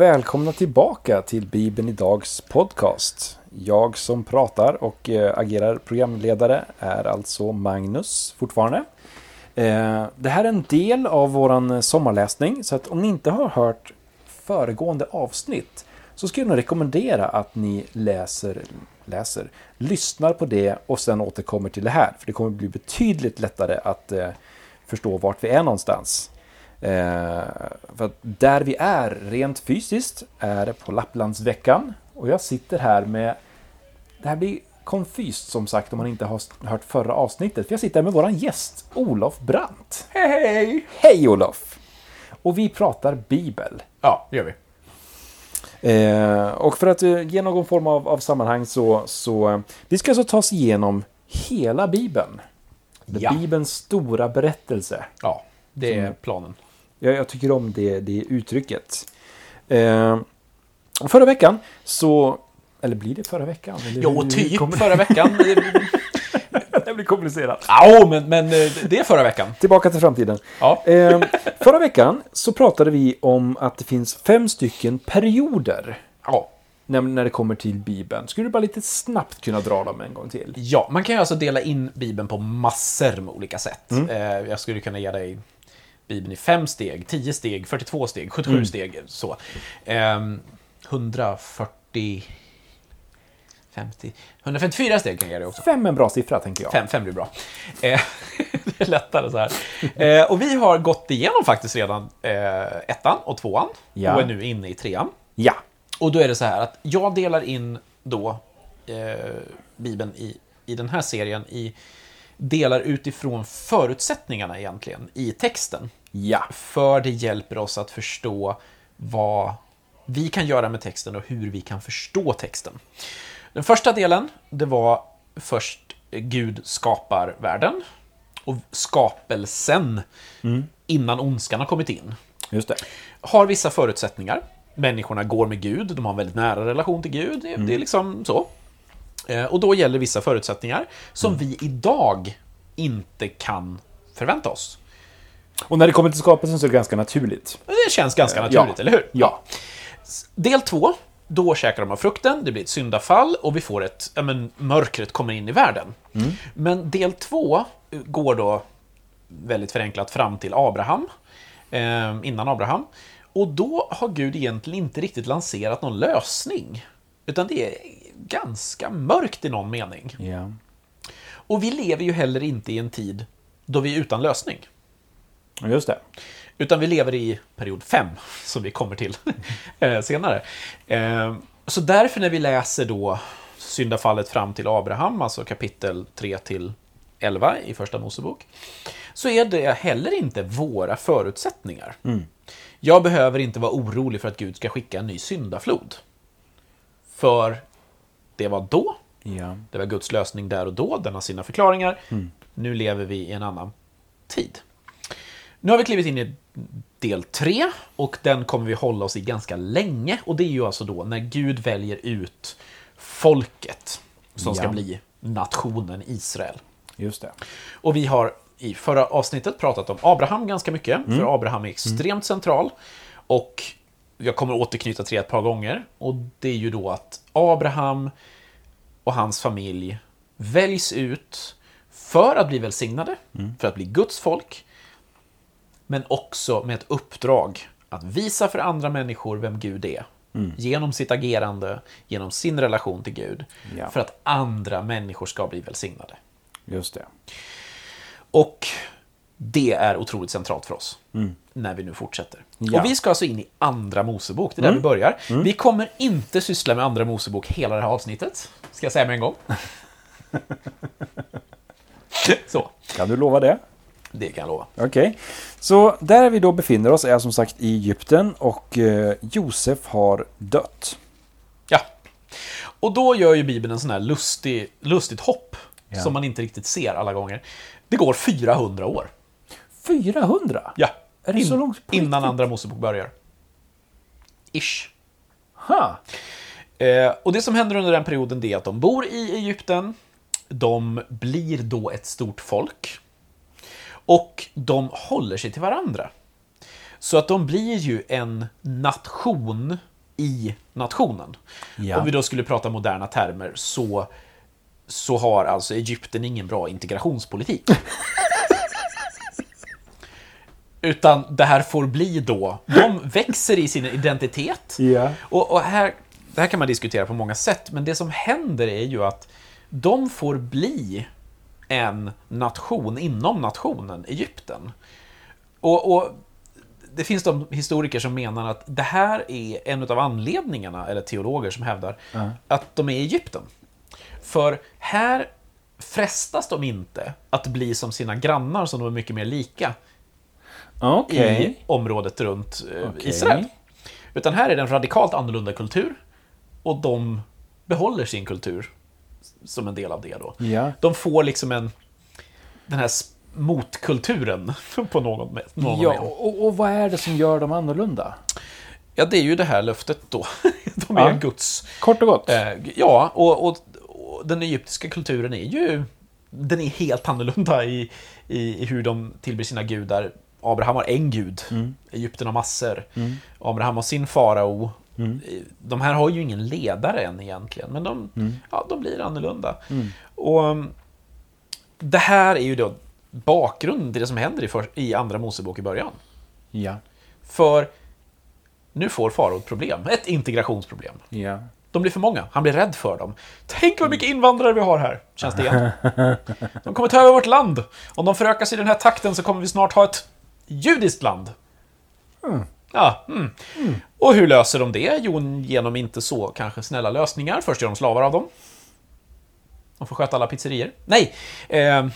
Och välkomna tillbaka till Bibeln Idags podcast. Jag som pratar och eh, agerar programledare är alltså Magnus fortfarande. Eh, det här är en del av våran sommarläsning så att om ni inte har hört föregående avsnitt så skulle jag rekommendera att ni läser, läser, lyssnar på det och sen återkommer till det här. För det kommer bli betydligt lättare att eh, förstå vart vi är någonstans. Eh, för att där vi är rent fysiskt är på Lapplandsveckan och jag sitter här med det här blir konfyst som sagt om man inte har hört förra avsnittet. För jag sitter här med våran gäst Olof Brandt. Hej, hej! Olof! Och vi pratar Bibel. Ja, det gör vi. Eh, och för att eh, ge någon form av, av sammanhang så, så eh, vi ska alltså ta oss igenom hela Bibeln. Ja. Bibelns stora berättelse. Ja, det är planen. Jag, jag tycker om det, det uttrycket. Eh, förra veckan så... Eller blir det förra veckan? Eller Jo, typ kommer- förra veckan. det blir komplicerat. Ja, men, men eh, det är förra veckan. Tillbaka till framtiden. Ja. Eh, förra veckan så pratade vi om att det finns fem stycken perioder Ja. när, när det kommer till Bibeln. Skulle du bara lite snabbt kunna dra dem en gång till? ja, man kan ju alltså dela in Bibeln på massor med olika sätt. Eh, jag skulle kunna ge dig Bibeln i fem steg, 10 steg, 42 steg, 77 steg. Så. Ehm, 140... 50... 154 steg kan jag ge dig också. Fem är en bra siffra, tänker jag. Fem, fem blir bra. Eh, det är lättare så här. Eh, och vi har gått igenom faktiskt redan eh, ettan och tvåan. Ja. Och är nu inne i trean. Ja. Och då är det så här att jag delar in då eh, Bibeln i, i den här serien i delar utifrån förutsättningarna egentligen i texten. Ja. För det hjälper oss att förstå vad vi kan göra med texten och hur vi kan förstå texten. Den första delen, det var först Gud skapar världen och skapelsen innan ondskan har kommit in Just det. har vissa förutsättningar. Människorna går med Gud, de har en väldigt nära relation till Gud. Det, det är liksom så. Eh, Och då gäller vissa förutsättningar som vi idag inte kan förvänta oss. Och när det kommer till skapelsen så är det ganska naturligt. Det känns ganska Eh, naturligt, ja. eller hur? Ja. Del två, då käkar de av frukten, det blir ett syndafall och vi får ett, ja men mörkret kommer in i världen. Men del två eh, går då väldigt förenklat fram till Abraham, eh, innan Abraham. Och då har Gud egentligen inte riktigt lanserat någon lösning. Utan det är ganska mörkt i någon mening. Ja. Och vi lever ju heller inte i en tid då vi är utan lösning. Just det. Utan vi lever i period 5, som vi kommer till eh, senare. Eh, Så därför när vi läser då syndafallet fram till Abraham, alltså kapitel 3 till 11 i Första Mosebok, så är det heller inte våra förutsättningar. Jag behöver inte vara orolig för att Gud ska skicka en ny syndaflod. För det var då, Ja. det var Guds lösning där och då, den har sina förklaringar. Nu lever vi i en annan tid. Nu har vi klivit in i del 3 och den kommer vi hålla oss i ganska länge. Och det är ju alltså då när Gud väljer ut folket som ska Ja. bli nationen Israel. Just det. Och vi har i förra avsnittet pratat om Abraham ganska mycket, för Abraham är extremt central. Och jag kommer återknyta till det ett par gånger. Och det är ju då att Abraham och hans familj väljs ut för att bli välsignade, för att bli Guds folk, men också med ett uppdrag att visa för andra människor vem Gud är. Genom sitt agerande, genom sin relation till Gud. Ja. För att andra människor ska bli välsignade. Just det. Och det är otroligt centralt för oss när vi nu fortsätter. Ja. Och vi ska alltså in i Andra Mosebok, det är där vi börjar. Vi kommer inte syssla med Andra Mosebok hela det här avsnittet, ska jag säga med en gång. Så, Kan du lova det? Det kan jag lova. Okej. Så där vi då befinner oss är som sagt i Egypten och eh, Josef har dött. Ja. Och då gör ju Bibeln en sån här lustig, lustigt hopp Ja. som man inte riktigt ser alla gånger. Det går 400 år. 400? Ja. Är det så långt på Innan? Andra Mosebok börjar. Ish. Ha. Eh, och det som händer under den perioden är att de bor i Egypten. De blir då ett stort folk. Och de håller sig till varandra. Så att de blir ju en nation i nationen. Ja. Om vi då skulle prata moderna termer så, så har alltså Egypten ingen bra integrationspolitik. Utan det här får bli då, de växer i sin identitet. Ja. Och, och här, det här kan man diskutera på många sätt, men det som händer är ju att de får bli en nation inom nationen Egypten. Och, och det finns de historiker som menar att det här är en av anledningarna, eller teologer som hävdar, att de är i Egypten. För här frestas de inte att bli som sina grannar som de är mycket mer lika Okej. i området runt eh, Okej. Israel. Utan här är det en radikalt annorlunda kultur och de behåller sin kultur som en del av det då. Ja. De får liksom en den här motkulturen på någon, någon Ja, och, och vad är det som gör dem annorlunda? Ja, det är ju det här löftet då. De är Ja. Guds... Kort och gott. Eh, ja, och, och, och den egyptiska kulturen är ju... Den är helt annorlunda i, i, i hur de tillber sina gudar. Abraham har en gud, Egypten har massor. Abraham har sin farao. De här har ju ingen ledare än egentligen, men de, ja, de blir annorlunda. Och um, Det här är ju då bakgrunden till det som händer i, för, i Andra Mosebok i början. Ja. För nu får farao ett problem, ett integrationsproblem. Ja. De blir för många, han blir rädd för dem. Tänk vad mycket invandrare vi har här, känns det igen. De kommer ta över vårt land. Om de förökar sig i den här takten så kommer vi snart ha ett judiskt land. Ja, mm. Och hur löser de det? Jo, genom inte så kanske snälla lösningar. Först gör de slavar av dem. De får sköta alla pizzerier. Nej! Eh,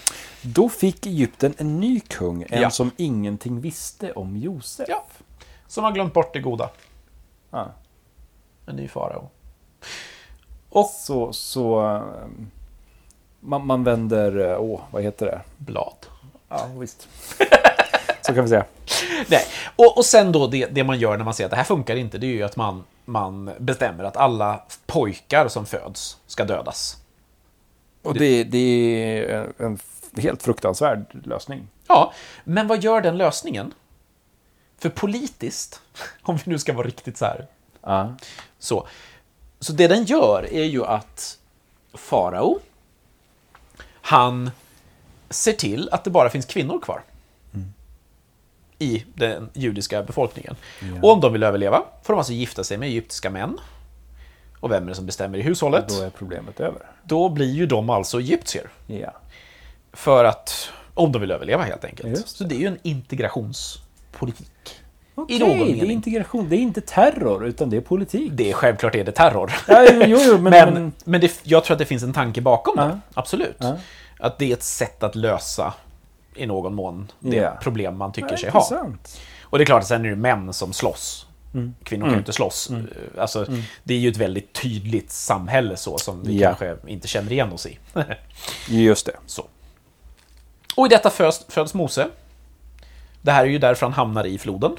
Då fick Egypten en ny kung, en Ja. som ingenting visste om Josef. ja, som har glömt bort det goda. Ja. En ny farao. Så, så ehm, man, man vänder, eh, åh, vad heter det? Blad. Ja, visst. så kan vi säga. Nej. Och, och sen då, det, det man gör när man ser att det här funkar inte, det är ju att man, man bestämmer att alla pojkar som föds ska dödas. Och det, det är en, en helt fruktansvärd lösning. Ja, men vad gör den lösningen? För politiskt, om vi nu ska vara riktigt så här, Ja. så. Så det den gör är ju att farao, han ser till att det bara finns kvinnor kvar. I den judiska befolkningen. Och om de vill överleva får de alltså gifta sig med egyptiska män. Och vem är det som bestämmer i hushållet? Då är problemet över. Då blir ju de alltså egyptier. Ja. För att, om de vill överleva helt enkelt. Just Så det är ju en integrationspolitik. Okej, det är integration. Det är inte terror, utan det är politik. Det är självklart är det terror. Ja, jo, jo. Men, men, men, det, jag tror att det finns en tanke bakom Ja. det. Absolut. Ja. Att det är ett sätt att lösa i någon mån det Ja. problem man tycker Ja, sig ha. intressant. Och det är klart att sen är det män som slåss. Mm. Kvinnor kan ju inte slåss. Alltså, Det är ju ett väldigt tydligt samhälle så som vi Ja. kanske inte känner igen oss i. Just det. så. Och i detta föds, föds Mose. Det här är ju därför han hamnar i floden.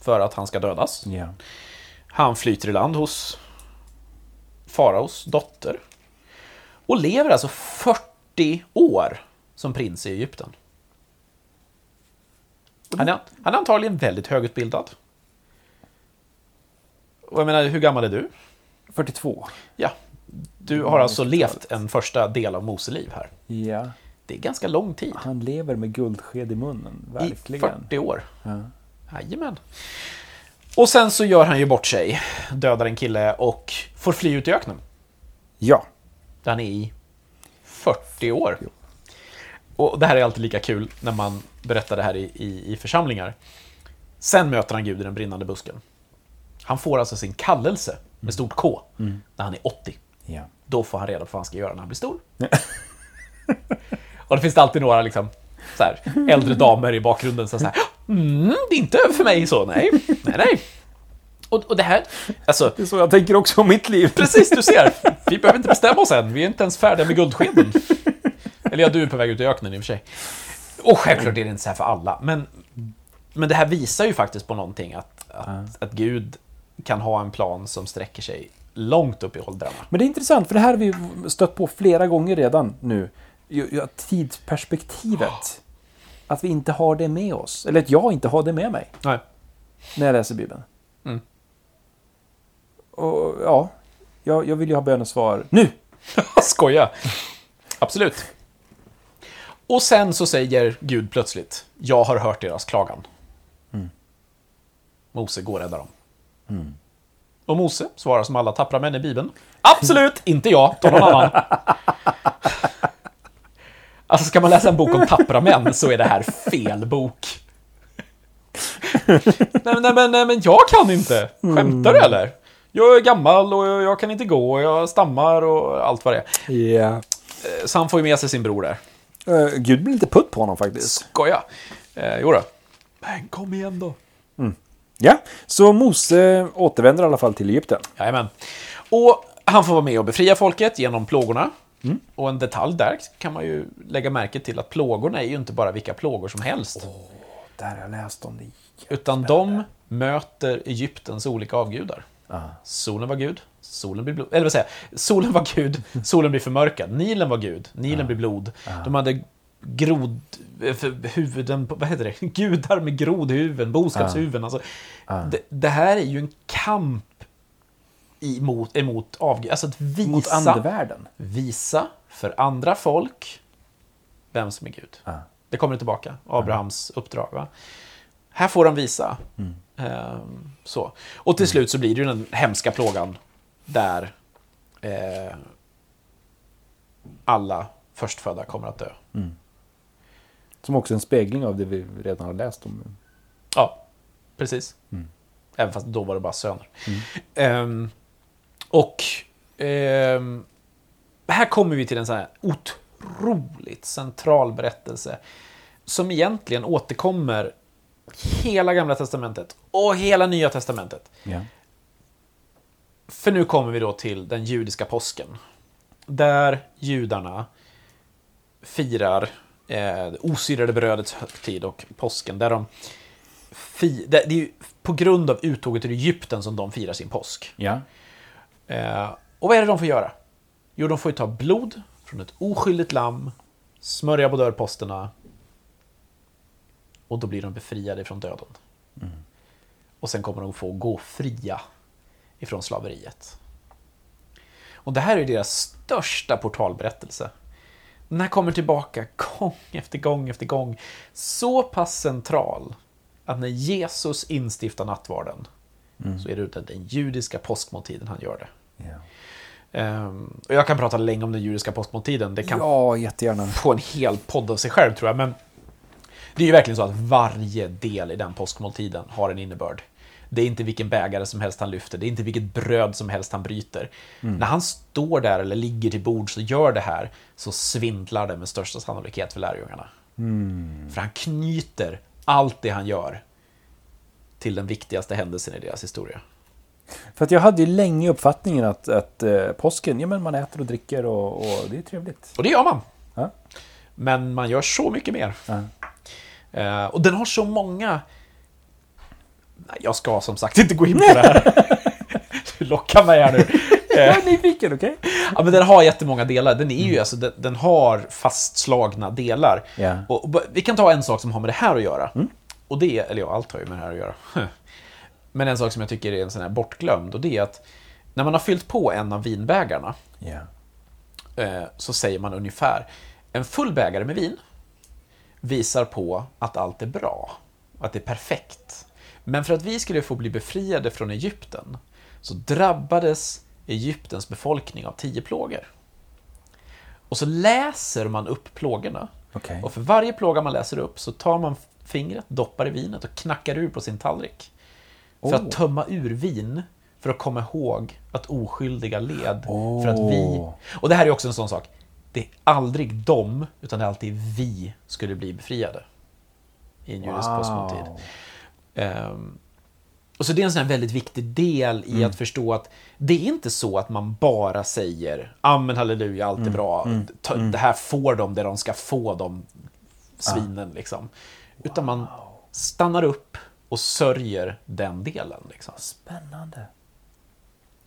För att han ska dödas. Ja. Han flyter i land hos faraos dotter. Och lever alltså 40 år som prins i Egypten. Han är, han är antagligen väldigt högutbildad. Och jag menar, hur gammal är du? 42. Ja, du har alltså levt en första del av Moseliv här. Ja. Det är ganska lång tid. Han lever med guldsked i munnen. I Verkligen. 40 år. Ja. Jajamän. Och sen så gör han ju bort sig, dödar en kille och får fly ut i öknen. ja. Där han är i 40 år. Och det här är alltid lika kul när man berättar det här i, i, i församlingar. Sen möter han Gud i den brinnande busken. Han får alltså sin kallelse med stort K när han är 80. Ja. Då får han reda på vad han ska göra när han blir stor. och då finns det alltid några liksom, så här, äldre damer i bakgrunden som säger mm, det är inte över för mig så, nej, nej, nej. Och, och det här, alltså, Det är så jag tänker också om mitt liv. Precis, du ser. Vi behöver inte bestämma oss än. Vi är inte ens färdiga med guldskeden. Eller ja, du är på väg ut i öknen i och för sig. Och självklart är det inte så här för alla. Men, men det här visar ju faktiskt på någonting. Att, att, att Gud kan ha en plan som sträcker sig långt upp i åldrarna. Men det är intressant, för det här har vi stött på flera gånger redan nu. Tidsperspektivet. Att vi inte har det med oss. Eller att jag inte har det med mig. Nej. när jag läser Bibeln. Mm. Och ja, jag, jag vill ju ha bönesvar nu. Skoja. Absolut. Och sen så säger Gud plötsligt, jag har hört deras klagan. Mose går och räddar dem. Och Mose svarar som alla tappra män i Bibeln. Absolut, inte jag, ta någon annan. Alltså ska man läsa en bok om tappra män så är det här fel bok. nej, nej, men, nej men jag kan inte. Skämtar du eller? Jag är gammal och jag, kan inte gå och jag stammar och allt vad det är. Eh, Så han får ju med sig sin bror där. Uh, Gud blir lite putt på honom faktiskt. Skoja. Eh, jo då. Men kom igen då. Ja, så Mose återvänder i alla fall till Egypten. Jajamän. Och han får vara med och befria folket genom plågorna. Och en detalj där kan man ju lägga märke till att plågorna är ju inte bara vilka plågor som helst. Där har jag läst om det. Utan de möter Egyptens olika avgudar. Ah. Solen var gud, solen blir blod. Eller vad säger jag? Solen var gud, solen blir förmörkad. Nilen var gud, Nilen blir blod. De hade grod... eh, Huvuden, vad heter det? Gudar med grodhuvuden, boskapshuvuden. Alltså, det, det här är ju en kamp emot, emot avgud. Alltså att visa, Mot andevärlden. visa för andra folk vem som är Gud. Det kommer tillbaka, Abrahams uppdrag. Va? Här får de visa. Ehm, så. Och till slut så blir det ju den hemska plågan där eh, alla förstfödda kommer att dö. Som också en spegling av det vi redan har läst om. Ja, precis. Även fast då var det bara söner. Ehm, och ehm, här kommer vi till en sån här otroligt central berättelse som egentligen återkommer hela Gamla Testamentet och hela Nya Testamentet. Ja. För nu kommer vi då till den judiska påsken. Där judarna firar eh, osyrade brödets högtid och påsken. Där de fi, det, det är på grund av uttåget ur Egypten som de firar sin påsk. Ja. Eh, och vad är det de får göra? Jo, de får ju ta blod från ett oskyldigt lamm, smörja på dörrposterna och då blir de befriade från döden. Och sen kommer de få gå fria ifrån slaveriet. Och det här är deras största portalberättelse. Den här kommer tillbaka gång efter gång efter gång. Så pass central att när Jesus instiftar nattvarden så är det utan den judiska påskmåltiden han gör det. Ehm, och jag kan prata länge om den judiska påskmåltiden. Det kan ja, jättegärna. få en hel podd av sig själv tror jag. Men det är ju verkligen så att varje del i den påskmåltiden har en innebörd. Det är inte vilken bägare som helst han lyfter, det är inte vilket bröd som helst han bryter. När han står där eller ligger till bord och gör det här så svindlar det med största sannolikhet för lärjungarna. För han knyter allt det han gör till den viktigaste händelsen i deras historia. För att jag hade ju länge uppfattningen att, att eh, påsken, ja men man äter och dricker och, och det är trevligt. Och det gör man. Ja. Men man gör så mycket mer. Ja. Eh, och den har så många... Jag ska som sagt inte gå in på det här. Du lockar mig här nu. Jag Eh, är nyfiken, okej? ja, men den har jättemånga delar. Den, är ju, alltså, den, den har fastslagna delar. Ja. Och, och, vi kan ta en sak som har med det här att göra. Och det eller ja, allt har ju med det här att göra. Men en sak som jag tycker är en sån här bortglömd och det är att när man har fyllt på en av vinbägarna eh, så säger man ungefär en full bägare med vin visar på att allt är bra, att det är perfekt. Men för att vi skulle få bli befriade från Egypten så drabbades Egyptens befolkning av tio plågor. Och så läser man upp plågorna. Okej. Och för varje plåga man läser upp så tar man fingret, doppar i vinet och knackar ur på sin tallrik. För Oh. att tömma ur vin, för att komma ihåg att oskyldiga led. För att vi... Oh. Och det här är också en sån sak. Det är aldrig de, utan det är alltid vi skulle bli befriade. I en judisk påskmåltid. Ehm, och så det är en sån väldigt viktig del i att förstå att det är inte så att man bara säger Amen, halleluja, allt är bra. Ta- Det här får de det de ska få, de svinen. Liksom. Utan man stannar upp och sörjer den delen. Liksom. Spännande.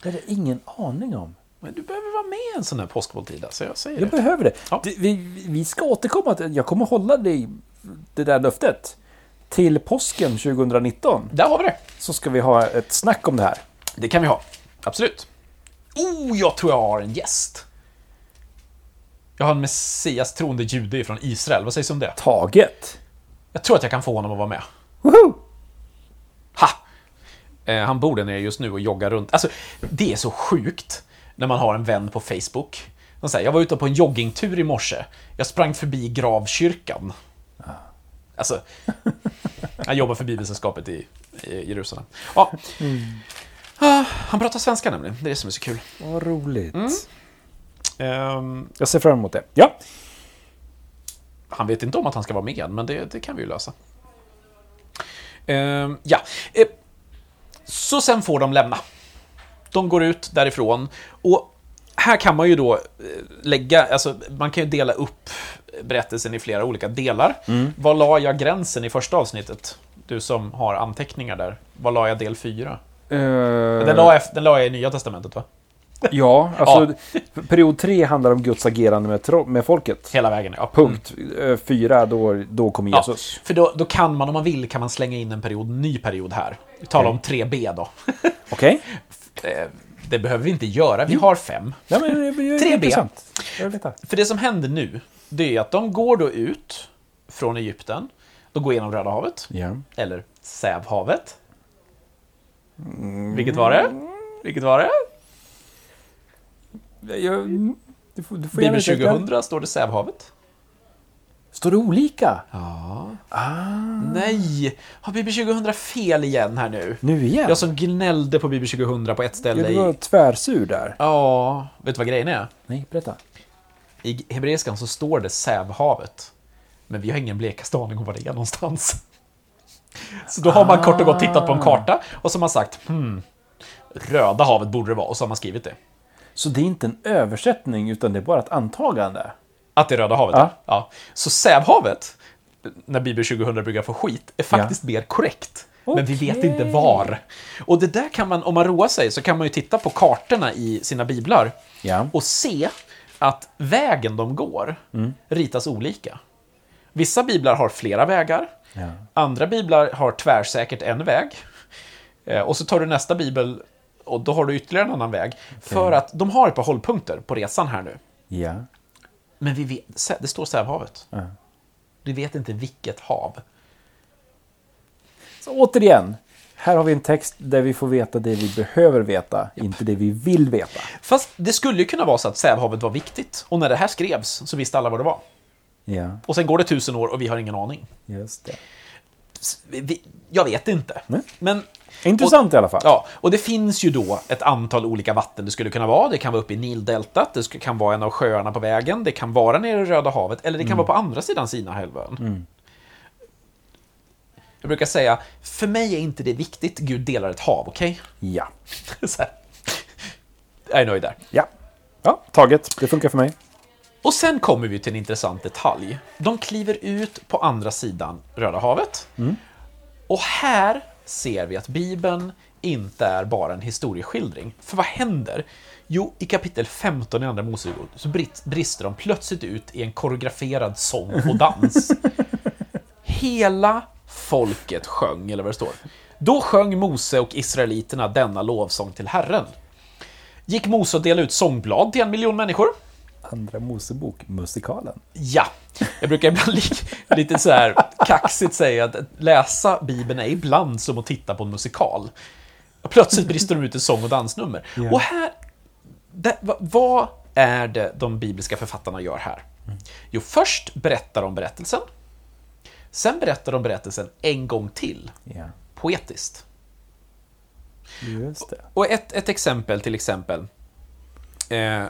Det hade ingen aning om. Men du behöver vara med en sån här påskmåltid. Alltså, jag säger Jag det. behöver det. Ja. vi, vi ska återkomma Jag kommer hålla dig det där löftet. Till påsken 2019 Där har vi det. så ska vi ha ett snack om det här. Det kan vi ha. Absolut. Oh, jag tror jag har en gäst. Jag har en Messias troende jude från Israel. Vad sägs om det? Taget. Jag tror att jag kan få honom att vara med. Woho! Ha! Eh, han bor där nere just nu och joggar runt. Alltså, det är så sjukt när man har en vän på Facebook. De säger, jag var ute på en joggingtur i morse. Jag sprang förbi gravkyrkan. Alltså, han jobbar för Bibelsällskapet i, i Jerusalem. Ja. Ah, han pratar svenska nämligen, det är det som är så kul. Vad roligt. Ehm, Jag ser fram emot det. Ja. han vet inte om att han ska vara med, men det, det kan vi ju lösa. Ehm, ja, eh, så sen får de lämna. De går ut därifrån och här kan man ju då eh, lägga, alltså man kan ju dela upp berättelsen i flera olika delar. Var la jag gränsen i första avsnittet? Du som har anteckningar där. Var la jag del fyra? Den la, jag, den la jag i Nya Testamentet va? Ja, alltså period tre handlar om Guds agerande med, med folket. Hela vägen, ja. Punkt Eh, fyra, då, då kommer Ja, Jesus. för då, då kan man, om man vill, kan man slänga in en period, ny period här. Vi talar om 3B då. Okej? Eh, det behöver vi inte göra, vi har fem. Ja, men det blir Tre B. intressant. Jag vill veta. För det som händer nu, det är att de går då ut från Egypten. De går genom Röda havet, Ja. eller Sävhavet. Vilket var det? Vilket var det? Jag, du får, du får gärna Bibel utveckla. 2000 står det Sävhavet. Står det olika? Ja. Nej! Har Bibel 2000 fel igen här nu? Nu igen? Jag som gnällde på Bibel 2000 på ett Ja, ställe du var i... tvärsur där. Ja, vet du vad grejen är? Nej, berätta. I hebreiskan så står det Sävhavet. Men vi har ingen blekaste aning om var det är någonstans. Så då har man kort och gott tittat på en karta och så har man sagt hmm, Röda havet borde det vara och så har man skrivit det. Så det är inte en översättning, utan det är bara ett antagande? Att det är Röda havet? Ja. ja. Så Sävhavet, när Bibel 2000 brukar få skit, är faktiskt mer korrekt. Men vi vet inte var. Och det där kan man, om man roar sig, så kan man ju titta på kartorna i sina biblar Ja. och se att vägen de går ritas olika. Vissa biblar har flera vägar. Ja. Andra biblar har tvärsäkert en väg. Eh, Och så tar du nästa bibel och då har du ytterligare en annan väg. För att de har ett par hållpunkter på resan här nu. Ja. Men vi vet, det står Sävhavet. Ja. Vi vet inte vilket hav. Så återigen, här har vi en text där vi får veta det vi behöver veta, inte det vi vill veta. Fast det skulle ju kunna vara så att Sävhavet var viktigt. Och när det här skrevs så visste alla vad det var. Ja, Och sen går det tusen år och vi har ingen aning. just det. Vi- Jag vet inte. Nej. Men Intressant i alla fall. Ja, och det finns ju då ett antal olika vatten det skulle kunna vara. Det kan vara uppe i Nildeltat, det kan vara en av sjöarna på vägen, det kan vara nere i Röda havet, eller det kan vara på andra sidan Sinahalvön. Jag brukar säga, för mig är inte det viktigt, Gud delar ett hav, okej? Ja. Så här. Jag är nöjd där. Ja. Ja, taget. Det funkar för mig. Och sen kommer vi till en intressant detalj. De kliver ut på andra sidan Röda havet. Och här ser vi att Bibeln inte är bara en historieskildring. För vad händer? Jo, i kapitel 15 i Andra Mosebok så brister de plötsligt ut i en koreograferad sång och dans. Hela folket sjöng, eller vad det står. Då sjöng Mose och israeliterna denna lovsång till Herren. Gick Mose och delade ut sångblad till en miljon människor. Andra Mosebok, musikalen. Ja, jag brukar ibland li lite så här kaxigt säga att läsa Bibeln är ibland som att titta på en musikal. Och plötsligt brister de ut i sång och dansnummer. Ja. Och här, det, va- vad är det de bibliska författarna gör här? Jo, först berättar de berättelsen. Sen berättar de berättelsen en gång till, Ja, poetiskt. Och ett, ett exempel till exempel. Eh,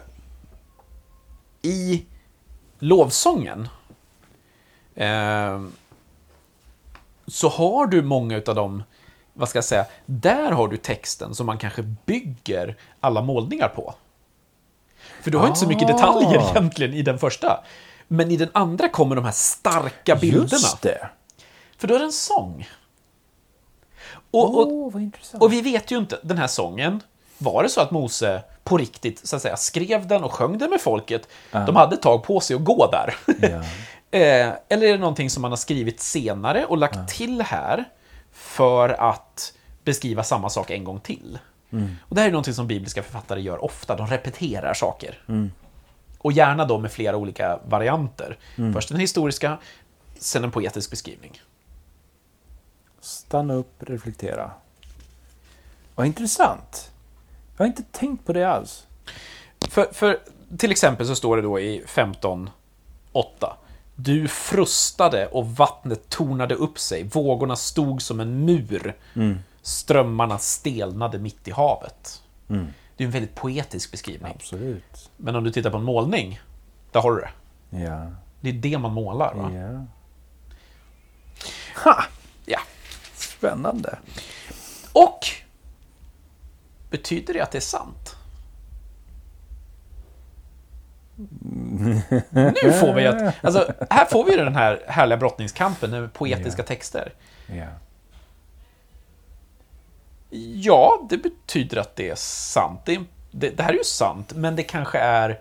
I lovsången eh, så har du många av dem, vad ska jag säga, där har du texten som man kanske bygger alla målningar på. För du har inte så mycket Ah. detaljer egentligen i den första. Men i den andra kommer de här starka bilderna. Just det. För då är det en sång. Och, och, intressant. och vi vet ju inte, den här sången, var det så att Mose på riktigt så att säga, skrev den och sjöng den med folket? De hade ett tag på sig att gå där. Ja. Eh, eller är det någonting som man har skrivit senare och lagt till här för att beskriva samma sak en gång till? Och det här är någonting som bibliska författare gör ofta, de repeterar saker. Och gärna då med flera olika varianter. Först den historiska, sen en poetisk beskrivning. Stanna upp, reflektera. Vad intressant. Jag har inte tänkt på det alls. För, för till exempel så står det då i 15.8. Du frustade och vattnet tornade upp sig, vågorna stod som en mur. Strömmarna stelnade mitt i havet. Det är en väldigt poetisk beskrivning. Absolut. Men om du tittar på en målning, där har du det. Ja. Det är det man målar, va? ja. Ha! Ja. Spännande. Och betyder det att det är sant? Nu får vi ett... Alltså, här får vi den här härliga brottningskampen med poetiska texter. Ja. Ja, det betyder att det är sant. Det, det, det här är ju sant, men det kanske är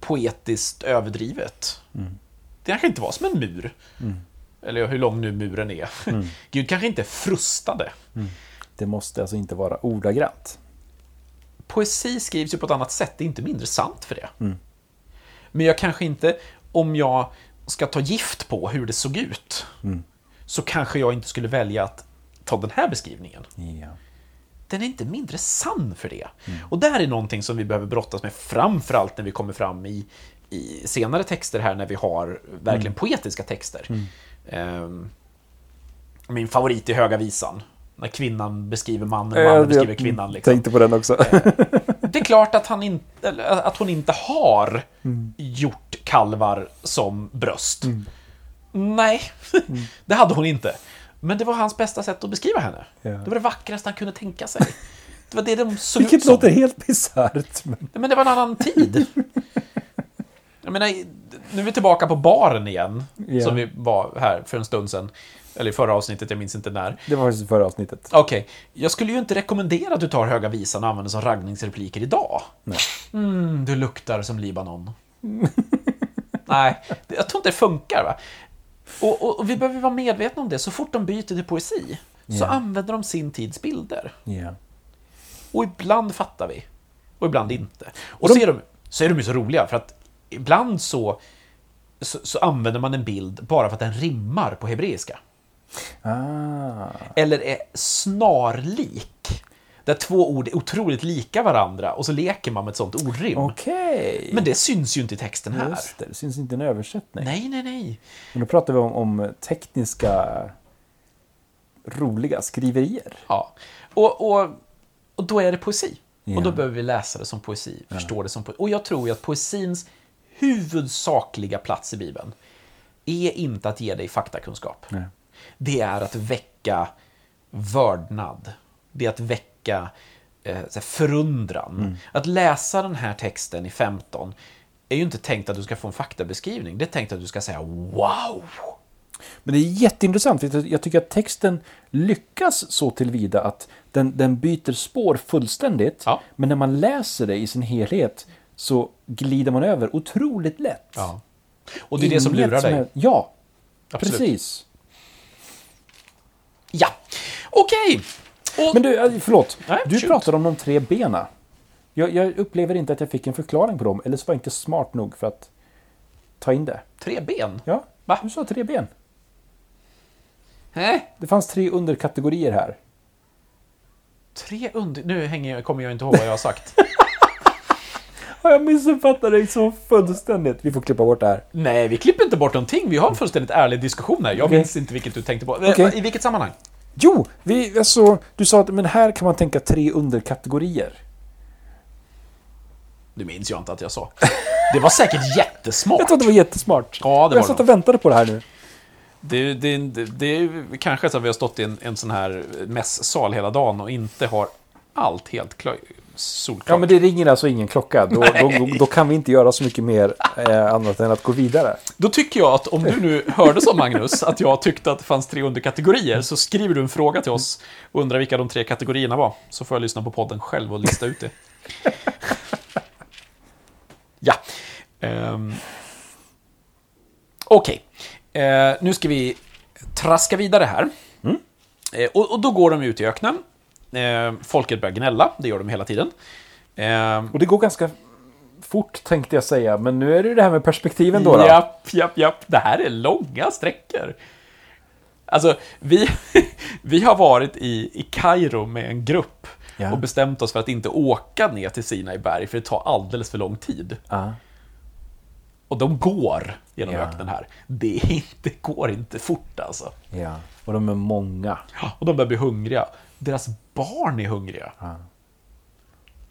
poetiskt överdrivet. Det kanske inte var som en mur. Eller hur lång nu muren är. Gud kanske inte frustade. Det måste alltså inte vara ordagrant. Poesi skrivs ju på ett annat sätt, det är inte mindre sant för det. Men jag kanske inte, om jag ska ta gift på hur det såg ut, så kanske jag inte skulle välja att ta den här beskrivningen. Ja. Den är inte mindre sann för det. Och där är någonting som vi behöver brottas med, framförallt när vi kommer fram i, i senare texter här, när vi har verkligen poetiska texter. Ehm, min favorit i Höga Visan, när kvinnan beskriver mannen, mannen beskriver kvinnan. Liksom. tänkte på den också. Det är klart att, han in, att hon inte har gjort kalvar som bröst. Nej, det hade hon inte. Men det var hans bästa sätt att beskriva henne. Ja. Det var det vackraste han kunde tänka sig. Det var det de såg ut Vilket som. låter helt bisarrt. Men... Men det var en annan tid. Jag menar, nu är vi tillbaka på baren igen, Ja. som vi var här för en stund sedan. Eller i förra avsnittet, jag minns inte när. Det var faktiskt förra avsnittet. Okej, jag skulle ju inte rekommendera att du tar Höga Visan och använder som raggningsrepliker idag. Nej. Mm, du luktar som Libanon. Nej, jag tror inte det funkar. va? Och, och, och vi behöver vara medvetna om det. Så fort de byter till poesi så Ja. använder de sin tids bilder. Ja. Och ibland fattar vi. Och ibland inte. Och, Och de- så, är de, så är de ju så roliga för att ibland så, så, så använder man en bild bara för att den rimmar på hebreiska. Ah. Eller är snarlik. Där två ord är otroligt lika varandra och så leker man med ett sånt ordrim. Okej. Men det syns ju inte i texten här. Just det, det syns inte en översättning. Nej, nej, nej. Men då pratar vi om, om tekniska roliga skriverier. Ja. Och, och, och då är det poesi. Ja. Och då behöver vi läsa det som poesi, förstå det som poesi. Och jag tror ju att poesins huvudsakliga plats i Bibeln är inte att ge dig faktakunskap. Nej. Det är att väcka vördnad. Det är att väcka eh, förundran. Mm. Att läsa den här texten i 15 är ju inte tänkt att du ska få en faktabeskrivning. Det är tänkt att du ska säga wow. Men det är jätteintressant, för jag tycker att texten lyckas så tillvida att den, den byter spår fullständigt. Ja. Men när man läser det i sin helhet så glider man över otroligt lätt. Ja. Och det är det som Inget lurar dig. är- Ja, Absolut. precis. Ja, okej. Och- Men du, äh, förlåt. Nej, du shoot. pratade om de tre bena. Jag, jag upplever inte att jag fick en förklaring på dem, eller så var jag inte smart nog för att ta in det. Tre ben? Ja, Va? du sa tre ben. Nej. Det fanns tre underkategorier här. Tre under... Nu hänger jag, kommer jag inte ihåg vad jag har sagt. Har jag missuppfattat dig så fullständigt? Vi får klippa bort det här. Nej, vi klipper inte bort någonting. Vi har en fullständigt ärlig diskussion här. Jag Okej. minns inte vilket du tänkte på. Eh, Okej. I vilket sammanhang? Jo, vi, alltså, du sa att men här kan man tänka tre underkategorier. Det minns jag inte att jag sa. Det var säkert jättesmart. Jag tror att det var jättesmart. Ja, det var jag det satt och väntade på det här nu. Det, det, det, det är kanske så att vi har stått i en, en sån här mässal hela dagen och inte har allt helt klar, solklart. Ja, men det ringer alltså ingen klocka. Då, då, då, då kan vi inte göra så mycket mer eh, annat än att gå vidare. Då tycker jag att om du nu hörde som Magnus, att jag tyckte att det fanns tre underkategorier, så skriver du en fråga till oss och undrar vilka de tre kategorierna var. Så får jag lyssna på podden själv och lista ut det. Ja. Ehm, Okej, eh, nu ska vi traska vidare här. Eh, och, och då går de ut i öknen. Eh, folket börjar gnälla, det gör de hela tiden. Eh, Och det går ganska fort tänkte jag säga, men nu är det det här med perspektiven då. då. Japp, japp, japp. Det här är långa sträckor. Alltså, vi, vi har varit i, i Kairo med en grupp Ja. och bestämt oss för att inte åka ner till Sinai berg, för det tar alldeles för lång tid. Ja. Och de går genom Ja. öknen här. Det, inte, går inte fort alltså. ja. Och de är många. Och de börjar bli hungriga. Deras barn är hungriga. Ja.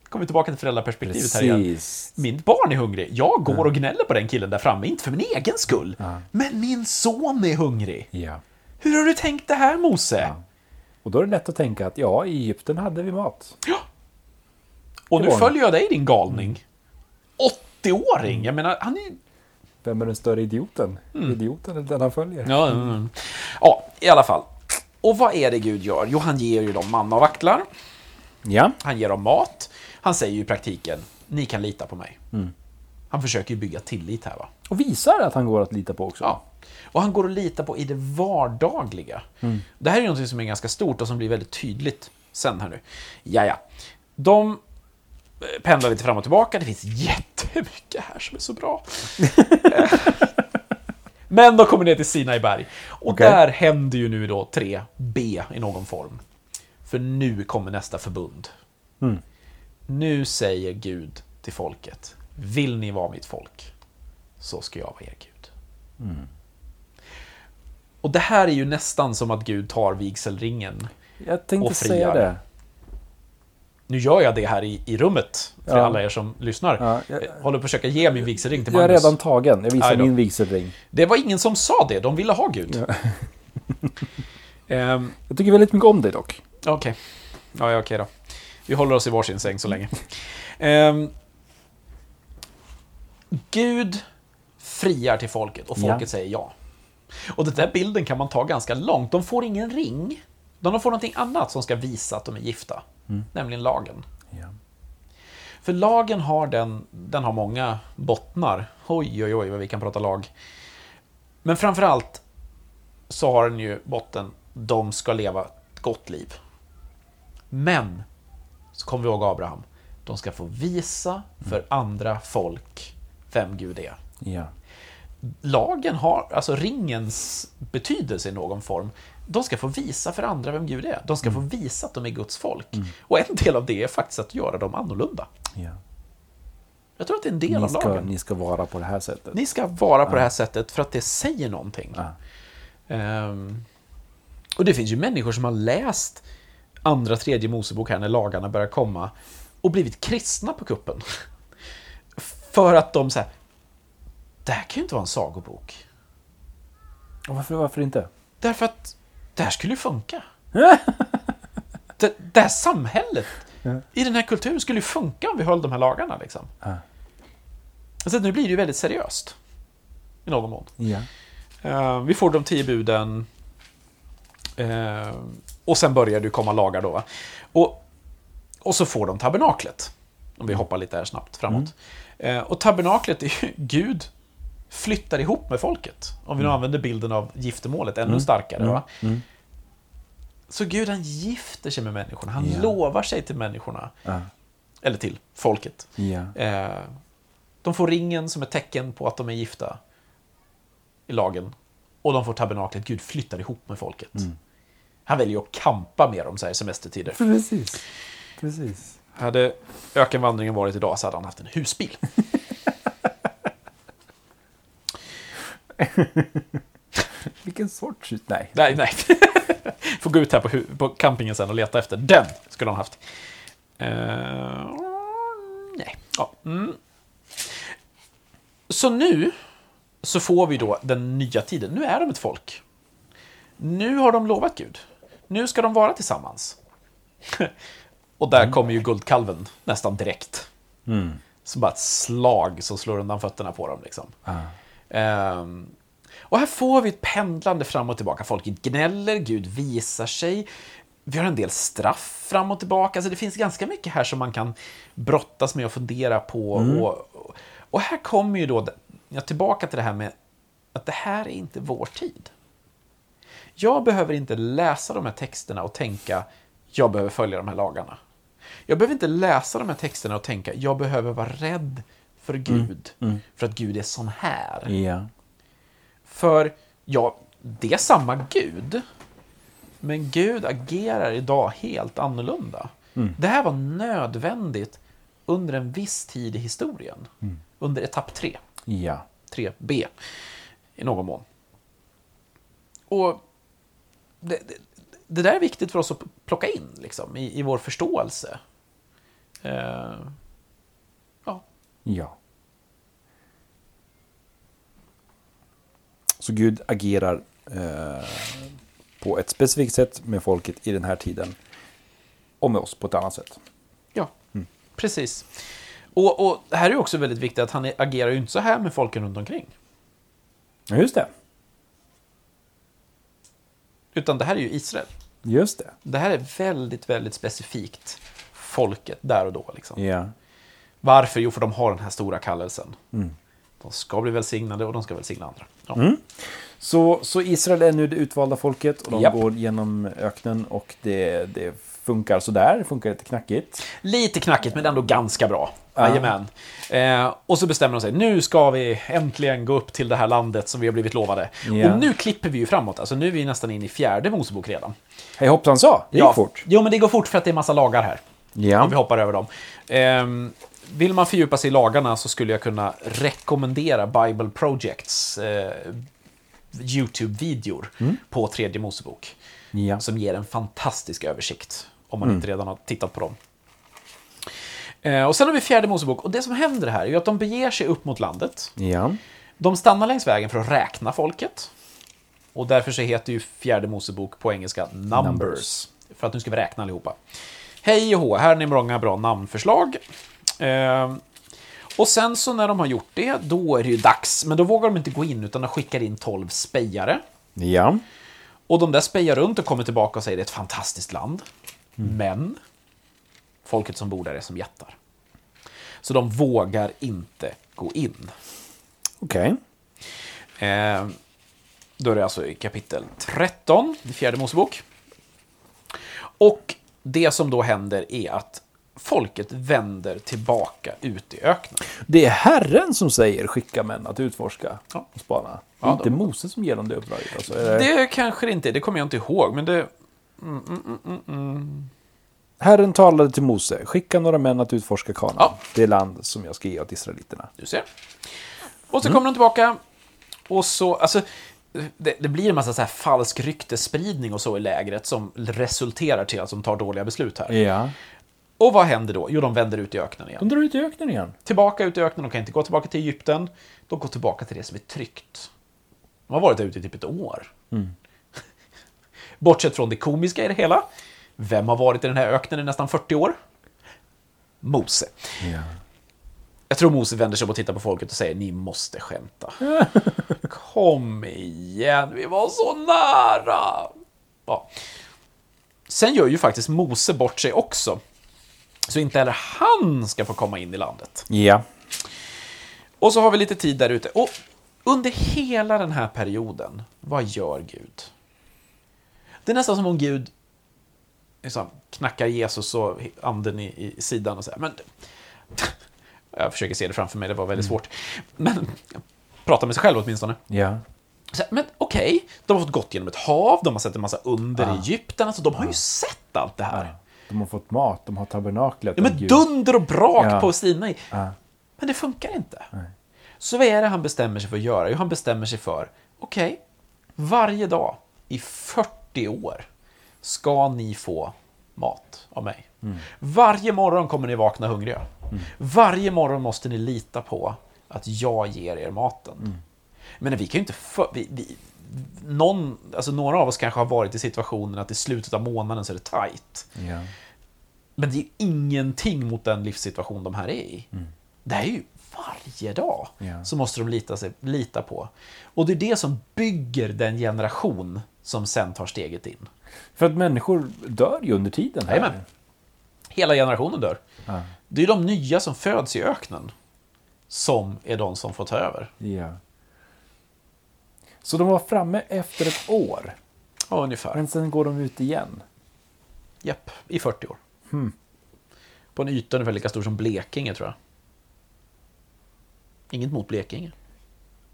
Kommer tillbaka till föräldraperspektivet här igen. Precis. Mitt barn är hungrig. Jag går och gnäller på den killen där framme, inte för min egen skull. Men min son är hungrig. Ja. Hur har du tänkt det här, Mose? Ja. Och då är det lätt att tänka att ja, i Egypten hade vi mat. Ja. Och nu följer jag dig, din galning. 80-åring! Jag menar, han är... Vem är den större idioten? Idioten eller den han följer? Ja, mm, mm. ja, i alla fall. Och vad är det Gud gör? Jo, han ger ju dem manna och vaktlar. Ja. Han ger dem mat. Han säger ju i praktiken, ni kan lita på mig. Han försöker ju bygga tillit här, va? Och visar att han går att lita på också. Ja. Och han går att lita på i det vardagliga. Det här är något som är ganska stort och som blir väldigt tydligt sen här nu. Ja, ja. De eh, pendlar lite fram och tillbaka. Det finns jättemycket här som är så bra. Men de kommer ner till Sinai berg. Och Okej. där händer ju nu då 3B i någon form. För nu kommer nästa förbund. Mm. Nu säger Gud till folket. Vill ni vara mitt folk? Så ska jag vara er Gud. Och det här är ju nästan som att Gud tar vigselringen. Jag tänkte Och säga friar. det. Nu gör jag det här i, i rummet, för Ja. alla er som lyssnar. Ja, jag- Jag håller på att försöka ge min vigselring till Jag är Magnus. redan tagen. Jag visar min vigselring. Det var ingen som sa det, de ville ha Gud. Ehm, Jag tycker väldigt mycket om dig dock. Okej. Ja, ja, okej då. Vi håller oss i varsin säng så länge. Ehm, Gud friar till folket och folket Ja. säger ja. Och den där bilden kan man ta ganska långt. De får ingen ring. De får någonting annat som ska visa att de är gifta. Nämligen lagen. Ja. För lagen har, den, den har många bottnar. Oj, oj, oj, vad vi kan prata lag. Men framförallt så har den ju botten, de ska leva ett gott liv. Men, så kommer vi ihåg Abraham, de ska få visa för andra folk vem Gud är. Ja. Lagen har, alltså ringens betydelse i någon form, de ska få visa för andra vem Gud är. De ska få visa att de är Guds folk. Och en del av det är faktiskt att göra dem annorlunda. ja. Jag tror att det är en del Ni, av ska, lagen. ni ska vara på det här sättet. Ni ska vara på det här sättet för att det säger någonting. Ja. Ehm, och det finns ju människor som har läst andra, tredje Mosebok här när lagarna börjar komma och blivit kristna på kuppen. för att de säger det här kan ju inte vara en sagobok. Och varför, varför inte? Därför att det här skulle ju funka. det, det här samhället i den här kulturen skulle ju funka om vi höll de här lagarna. Liksom. Så nu blir det ju väldigt seriöst. I någon mån. Eh, vi får de tio buden. Eh, och sen börjar det komma lagar då. Och, och så får de tabernaklet. Om vi hoppar lite här snabbt framåt. Eh, och tabernaklet är ju Gud flyttar ihop med folket. Om vi nu använder bilden av giftermålet ännu starkare. Va? Så Gud han gifter sig med människorna. Han Ja. lovar sig till människorna. Ja. Eller till folket. Ja. Eh, de får ringen som ett tecken på att de är gifta i lagen. Och de får tabernaklet. Gud flyttar ihop med folket. Han väljer att kampa med dem så här i semestertider. Precis. Precis. Hade ökenvandringen varit idag så hade han haft en husbil. Vilken sorts... Nej. nej, nej. Får gå ut här på, på campingen sen och leta efter den. Skulle han haft. Eh, nej. Ja. Mm. Så nu så får vi då den nya tiden. Nu är de ett folk. Nu har de lovat Gud. Nu ska de vara tillsammans. och där kommer ju guldkalven nästan direkt. Mm. Som bara ett slag som slår undan fötterna på dem. Liksom. Ah. Ehm, och här får vi ett pendlande fram och tillbaka. Folket gnäller, Gud visar sig. Vi har en del straff fram och tillbaka. Så det finns ganska mycket här som man kan brottas med och fundera på. Och, och här kommer ju då, ja, tillbaka till det här med att det här är inte vår tid. Jag behöver inte läsa de här texterna och tänka, jag behöver följa de här lagarna. Jag behöver inte läsa de här texterna och tänka, jag behöver vara rädd för Gud. För att Gud är sån här. Ja. För, ja, det är samma Gud. Men Gud agerar idag helt annorlunda. Det här var nödvändigt under en viss tid i historien. Under etapp 3. Ja. 3b i någon mån. Och det, det, det där är viktigt för oss att plocka in liksom, i, i vår förståelse. Eh, ja. Ja. Så Gud agerar eh, på ett specifikt sätt med folket i den här tiden. Och med oss på ett annat sätt. ja, precis. Och, och här är också väldigt viktigt att han agerar ju inte så här med folken runt omkring. Ja, just det. Utan det här är ju Israel. Just det. Det här är väldigt, väldigt specifikt folket där och då. Liksom. Ja. Varför? Jo, för de har den här stora kallelsen. De ska bli välsignade och de ska välsigna andra. Ja. Så, så Israel är nu det utvalda folket och de Japp. går genom öknen och det, det funkar sådär. Det funkar lite knackigt. Lite knackigt, men ändå ganska bra. Ja. Jajamän. Eh, och så bestämmer de sig, nu ska vi äntligen gå upp till det här landet som vi har blivit lovade. Ja. Och nu klipper vi ju framåt, alltså nu är vi nästan in i fjärde Mosebok redan. Hej hoppsan sa, det gick ja. fort. Jo, men det går fort för att det är massa lagar här. Ja. Och vi hoppar över dem. Ehm, vill man fördjupa sig i lagarna så skulle jag kunna rekommendera Bible Projects eh, YouTube-videor på tredje Mosebok. Ja. Som ger en fantastisk översikt, om man inte redan har tittat på dem. Eh, och sen har vi fjärde Mosebok, och det som händer här är att de beger sig upp mot landet. Ja. De stannar längs vägen för att räkna folket. Och därför så heter ju fjärde Mosebok på engelska Numbers. Numbers. För att nu ska vi räkna allihopa. Hej och hå, här är ni många bra namnförslag. Eh, och sen så när de har gjort det, då är det ju dags. Men då vågar de inte gå in, utan de skickar in 12 spejare. Ja. Och de där spejar runt och kommer tillbaka och säger det är ett fantastiskt land. Men folket som bor där är som jättar. Så de vågar inte gå in. Okej. Eh, då är det alltså i kapitel 13, i fjärde Mosebok. Och det som då händer är att folket vänder tillbaka ut i öknen. Det är Herren som säger skicka män att utforska Ja. och spana. Det Ja, inte Moses som ger dem det uppdraget. Alltså, är det... Kanske det inte är, det kommer jag inte ihåg, men det... Herren talade till Mose, skicka några män att utforska Kanaan, Ja. det land som jag ska ge åt israeliterna. Du ser. Och så kommer de tillbaka. Och så, alltså, det, det blir en massa så här falsk ryktespridning och så i lägret som resulterar till att de tar dåliga beslut här. Ja. Och vad händer då? Jo, de vänder ut i öknen igen. De drar ut i öknen igen. Tillbaka ut i öknen, de kan inte gå tillbaka till Egypten. De går tillbaka till det som är tryggt. De har varit där ute i typ ett år. Bortsett från det komiska i det hela. Vem har varit i den här öknen i nästan 40 år? Mose. Ja. Jag tror Mose vänder sig om och tittar på folket och säger ni måste skämta. Kom igen, vi var så nära. Ja. Sen gör ju faktiskt Mose bort sig också. Så inte heller han ska få komma in i landet. Ja. Och så har vi lite tid där ute. Och under hela den här perioden, vad gör Gud? Det är nästan som om Gud liksom, knackar Jesus och anden i, i sidan och säger men Jag försöker se det framför mig, det var väldigt svårt. Men jag pratar med sig själv åtminstone. Ja. Så, men okej, de har fått gått genom ett hav, de har sett en massa under i Ja. Egypten, alltså de har ju sett allt det här. De har fått mat, de har tabernaklet. Ja, men dunder och brak Ja. på Sinai. Ja. Men det funkar inte. Så vad är det han bestämmer sig för att göra? Jo, han bestämmer sig för, okej, varje dag i 40 år ska ni få mat av mig. Varje morgon kommer ni vakna hungriga. Varje morgon måste ni lita på att jag ger er maten. Men vi kan ju inte... För, vi, vi, någon, alltså några av oss kanske har varit i situationen att i slutet av månaden så är det tajt. Ja. Men det är ingenting mot den livssituation de här är i. Det här är ju varje dag Ja. så måste de lita, sig, lita på. Och det är det som bygger den generation som sen tar steget in. För att människor dör ju under tiden. Här. Jajamän. Hela generationen dör. Ja. Det är de nya som föds i öknen som är de som får ta över. Ja. Så de var framme efter ett år. Ja, ungefär. Men sen går de ut igen. Japp, i 40 år. På en yta ungefär lika stor som Blekinge, tror jag. Inget mot Blekinge.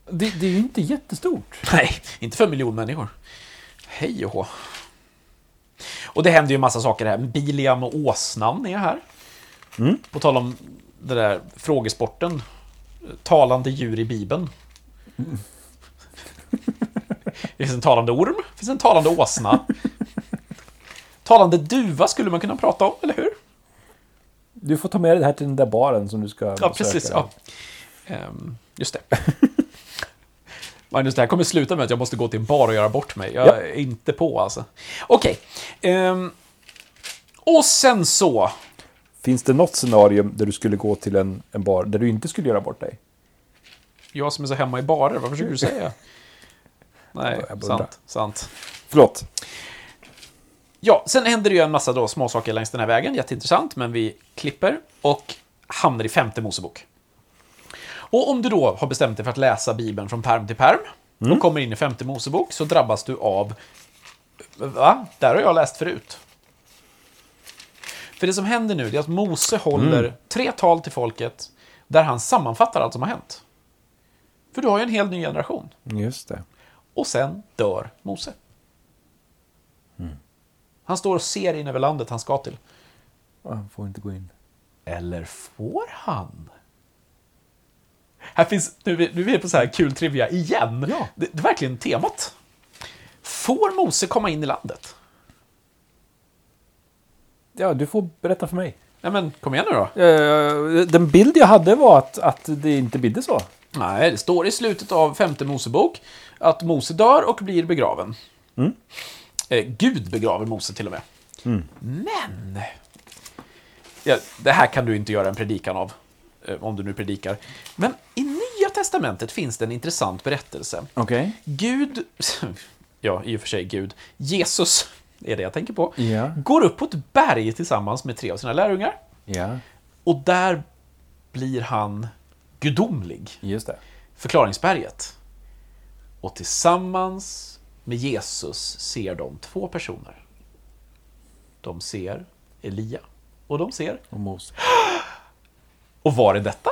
Det, det är ju inte jättestort. Nej, inte för en miljon människor. Hej och hå. Och det händer ju en massa saker här. Biliam och åsnan är här. På tal om det där frågesporten. Talande djur i Bibeln. Det finns en talande orm, det finns en talande åsna. Talande duva skulle man kunna prata om, eller hur? Du får ta med dig det här till den där baren som du ska Ja, precis. Ja. Ehm, just det. Magnus, det här kommer sluta med att jag måste gå till en bar och göra bort mig. Jag Ja. är inte på alltså. Okej. Ehm, och sen så... Finns det något scenario där du skulle gå till en, en bar där du inte skulle göra bort dig? Jag som är så hemma i barer, vad försöker du säga? Nej, Jag sant, sant. Förlåt. Ja, sen händer det ju en massa då småsaker längs den här vägen, jätteintressant, men vi klipper och hamnar i femte Mosebok. Och om du då har bestämt dig för att läsa Bibeln från perm till perm och kommer in i femte Mosebok så drabbas du av... Va? Där har jag läst förut. För det som händer nu är att Mose håller tre tal till folket där han sammanfattar allt som har hänt. För du har ju en helt ny generation. Just det. Och sen dör Mose. Han står och ser in över landet han ska till. Han får inte gå in. Eller får han? Här finns, nu, nu är vi på så här kul trivia igen. Ja. Det, det är verkligen temat. Får Mose komma in i landet? Ja, du får berätta för mig. Nej men, kom igen nu då. Eh, den bild jag hade var att, att det inte bidde så. Nej, det står i slutet av femte Mosebok att Mose dör och blir begraven. Eh, Gud begraver Mose till och med. Men! Ja, det här kan du inte göra en predikan av, eh, om du nu predikar. Men i Nya Testamentet finns det en intressant berättelse. Okej. Gud, ja, i och för sig Gud, Jesus är det jag tänker på, Ja. går upp på ett berg tillsammans med tre av sina lärjungar. Ja, Och där blir han gudomlig. just det. Förklaringsberget. Och tillsammans med Jesus ser de två personer. De ser Elia. Och de ser... Och Mose. Och var är detta?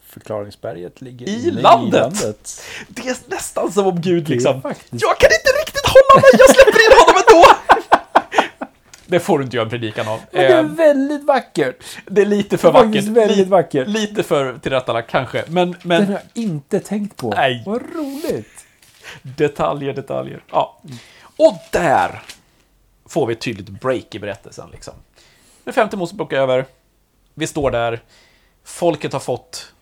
Förklaringsberget ligger I landet. landet. Det är nästan som om Gud liksom... Jag kan inte riktigt hålla mig, jag släpper in honom ändå! Det får du inte göra en predikan av. Men det är Eh, väldigt vackert. Det är lite för Det är faktiskt vackert. väldigt vackert. Lite för tillrättalagt kanske. Men, Den men har jag inte tänkt på. Nej. Vad roligt. detaljer, detaljer. Ja. Och där får vi ett tydligt break i berättelsen. Liksom. Nu är femte Mosebok över. Vi står där. Folket har fått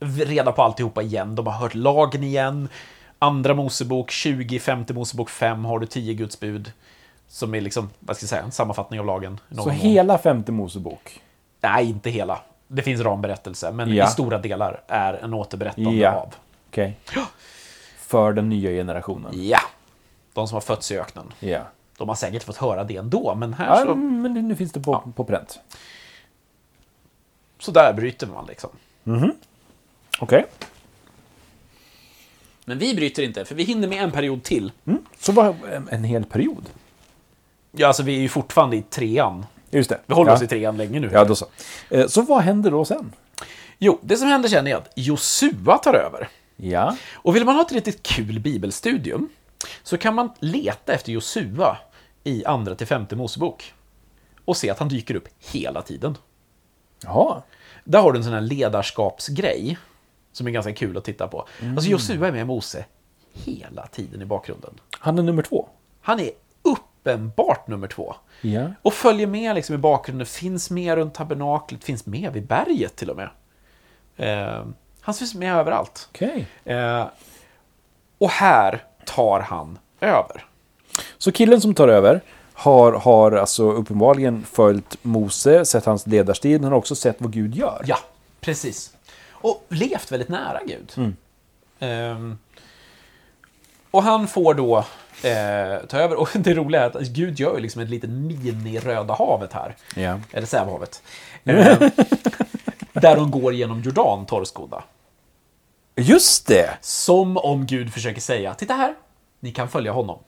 reda på alltihopa igen. De har hört lagen igen. Andra Mosebok 20, femte Mosebok 5 har du 10 Guds bud. Som är liksom, vad ska jag säga, en sammanfattning av lagen. Så mån. hela femte Mosebok. Nej, inte hela. Det finns ramberättelse, men Ja. i stora delar är en återberättande Ja. av. Okej. För den nya generationen. Ja. De som har fötts i öknen. Ja. De har säkert fått höra det ändå, men här ja så, men nu- finns det på, på pränt. så där bryter man liksom. Okej. Men vi bryter inte, för vi hinner med en period till. Mm. Så var en, en hel period. Ja, alltså vi är ju fortfarande i trean. Just det. Vi håller ja. oss i trean länge nu. Ja, då så. Eh, Så vad händer då sen? Jo, det som händer sen är att Josua tar över. Ja. Och vill man ha ett riktigt kul bibelstudium så kan man leta efter Josua i andra till femte Mosebok. Och se att han dyker upp hela tiden. Jaha. Där har du en sån här ledarskapsgrej som är ganska kul att titta på. Alltså Josua är med Mose hela tiden i bakgrunden. Han är nummer två. Han är uppenbart nummer två. Ja. Och följer med liksom i bakgrunden, finns med runt tabernaklet, finns med vid berget till och med. Eh, han finns med överallt. Okej. Eh, och här tar han över. Så killen som tar över har, har alltså uppenbarligen följt Mose, sett hans ledarstil, men har också sett vad Gud gör. Ja, precis. Och levt väldigt nära Gud. Ehm, och han får då eh, ta över. Och det roliga är att Gud gör ju liksom ett litet mini-Röda havet här. Ja. Eller Sävehavet. Eh, där de går genom Jordan torrskodda. Just det! Som om Gud försöker säga, titta här, ni kan följa honom.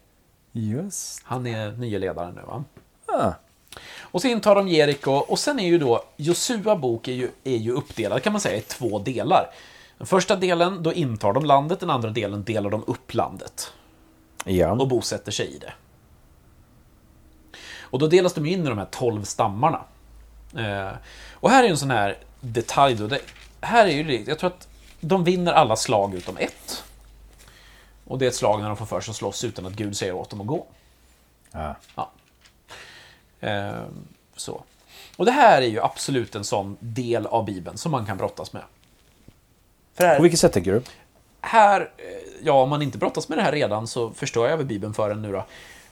Just Han är nya ledaren nu va? ah. Och så intar de Jeriko och sen är ju då Josua bok är ju, är ju uppdelad kan man säga i två delar. Den första delen, då intar de landet, den andra delen delar de upp landet Ja. och bosätter sig i det. Och då delas de in i de här tolv stammarna. Eh, och här är en sån här detalj då. Det, här är ju det, jag tror att de vinner alla slag utom ett. Och det är ett slag när de får för sig att slåss utan att Gud säger åt dem att gå. Ja. Ja. Eh, så. Och det här är ju absolut en sån del av Bibeln som man kan brottas med. För här, På vilket sätt tänker du? Här, eh, ja, om man inte brottas med det här redan så förstår jag väl Bibeln för en nu då.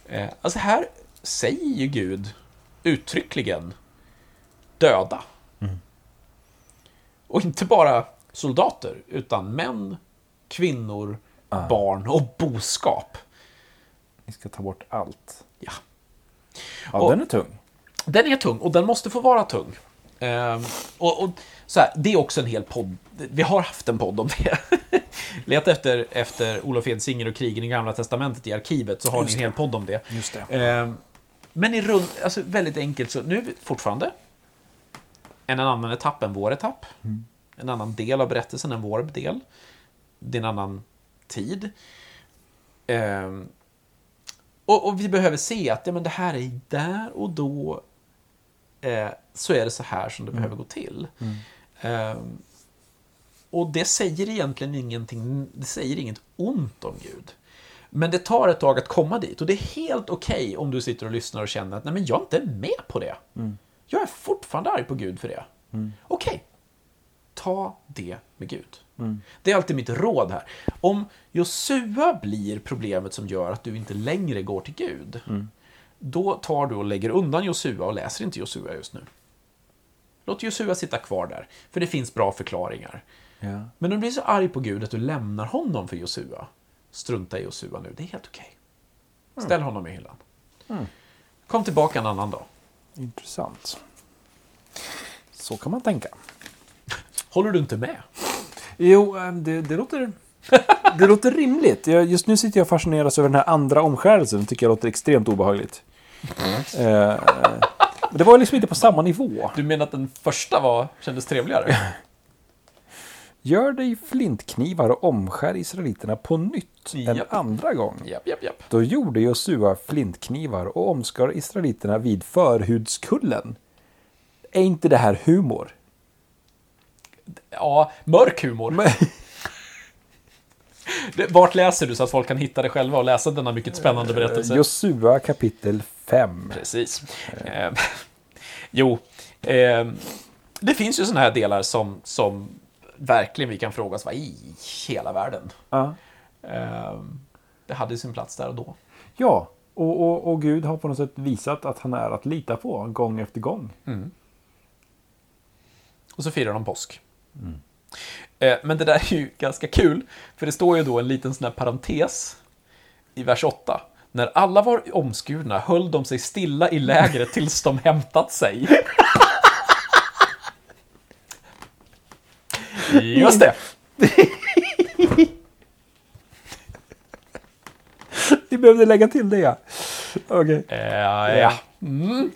Eh, Alltså här säger ju Gud uttryckligen döda. Och inte bara soldater, utan män, kvinnor, barn och boskap. Vi ska ta bort allt. Ja. Ja, Och- den är tung. Den är tung och den måste få vara tung. Ehm, och, och så här, det är också en hel podd. Vi har haft en podd om det. Leta efter, efter Olof Edsinger och krigen i Gamla Testamentet i arkivet så har ni en hel podd om det. Just det. Ehm, men i rund, alltså väldigt enkelt så nu fortfarande en annan etapp än vår etapp. En annan del av berättelsen än vår del. Det är en annan tid. Ehm, och, och vi behöver se att ja, men det här är där och då eh, så är det så här som det behöver gå till. Ehm, och det säger egentligen ingenting, det säger inget ont om Gud. Men det tar ett tag att komma dit och det är helt okej om du sitter och lyssnar och känner att nej, men jag är inte med på det. Jag är fortfarande arg på Gud för det. Okej, ta det med Gud. Det är alltid mitt råd här. Om Josua blir problemet som gör att du inte längre går till Gud, då tar du och lägger undan Josua och läser inte Josua just nu. Låt Josua sitta kvar där, för det finns bra förklaringar. Ja. Men om du blir så arg på Gud att du lämnar honom för Josua, strunta i Josua nu, det är helt okej. Ställ honom i hyllan. Kom tillbaka en annan dag. Intressant. Så kan man tänka. Håller du inte med? Jo, eh, det, det låter... Det låter rimligt. Jag, just nu sitter jag och fascineras över den här andra omskärelsen. Det tycker jag låter extremt obehagligt. Eh, eh, det var liksom inte på samma nivå. Du menar att den första var, kändes trevligare? Gör dig flintknivar och omskär israeliterna på nytt en Japp. andra gång. japp, japp, japp. Då gjorde Josua flintknivar och omskar israeliterna vid förhudskullen. Är inte det här humor? Ja, mörk humor. Men, Vart läser du så att folk kan hitta det själva och läsa denna mycket spännande berättelse? Josua kapitel 5. Precis. Eh, jo, eh, det finns ju sådana här delar som, som verkligen vi kan fråga oss, vad i hela världen? Ja. Eh, det hade sin plats där och då. Ja, och, och, och Gud har på något sätt visat att han är att lita på gång efter gång. Och så firar de påsk. Eh, Men det där är ju ganska kul, för det står ju då en liten sån här parentes i vers 8. När alla var omskurna höll de sig stilla i lägret tills de hämtat sig. Just det. Vi behövde lägga till det ja. Okej. Eh, ja. Mm.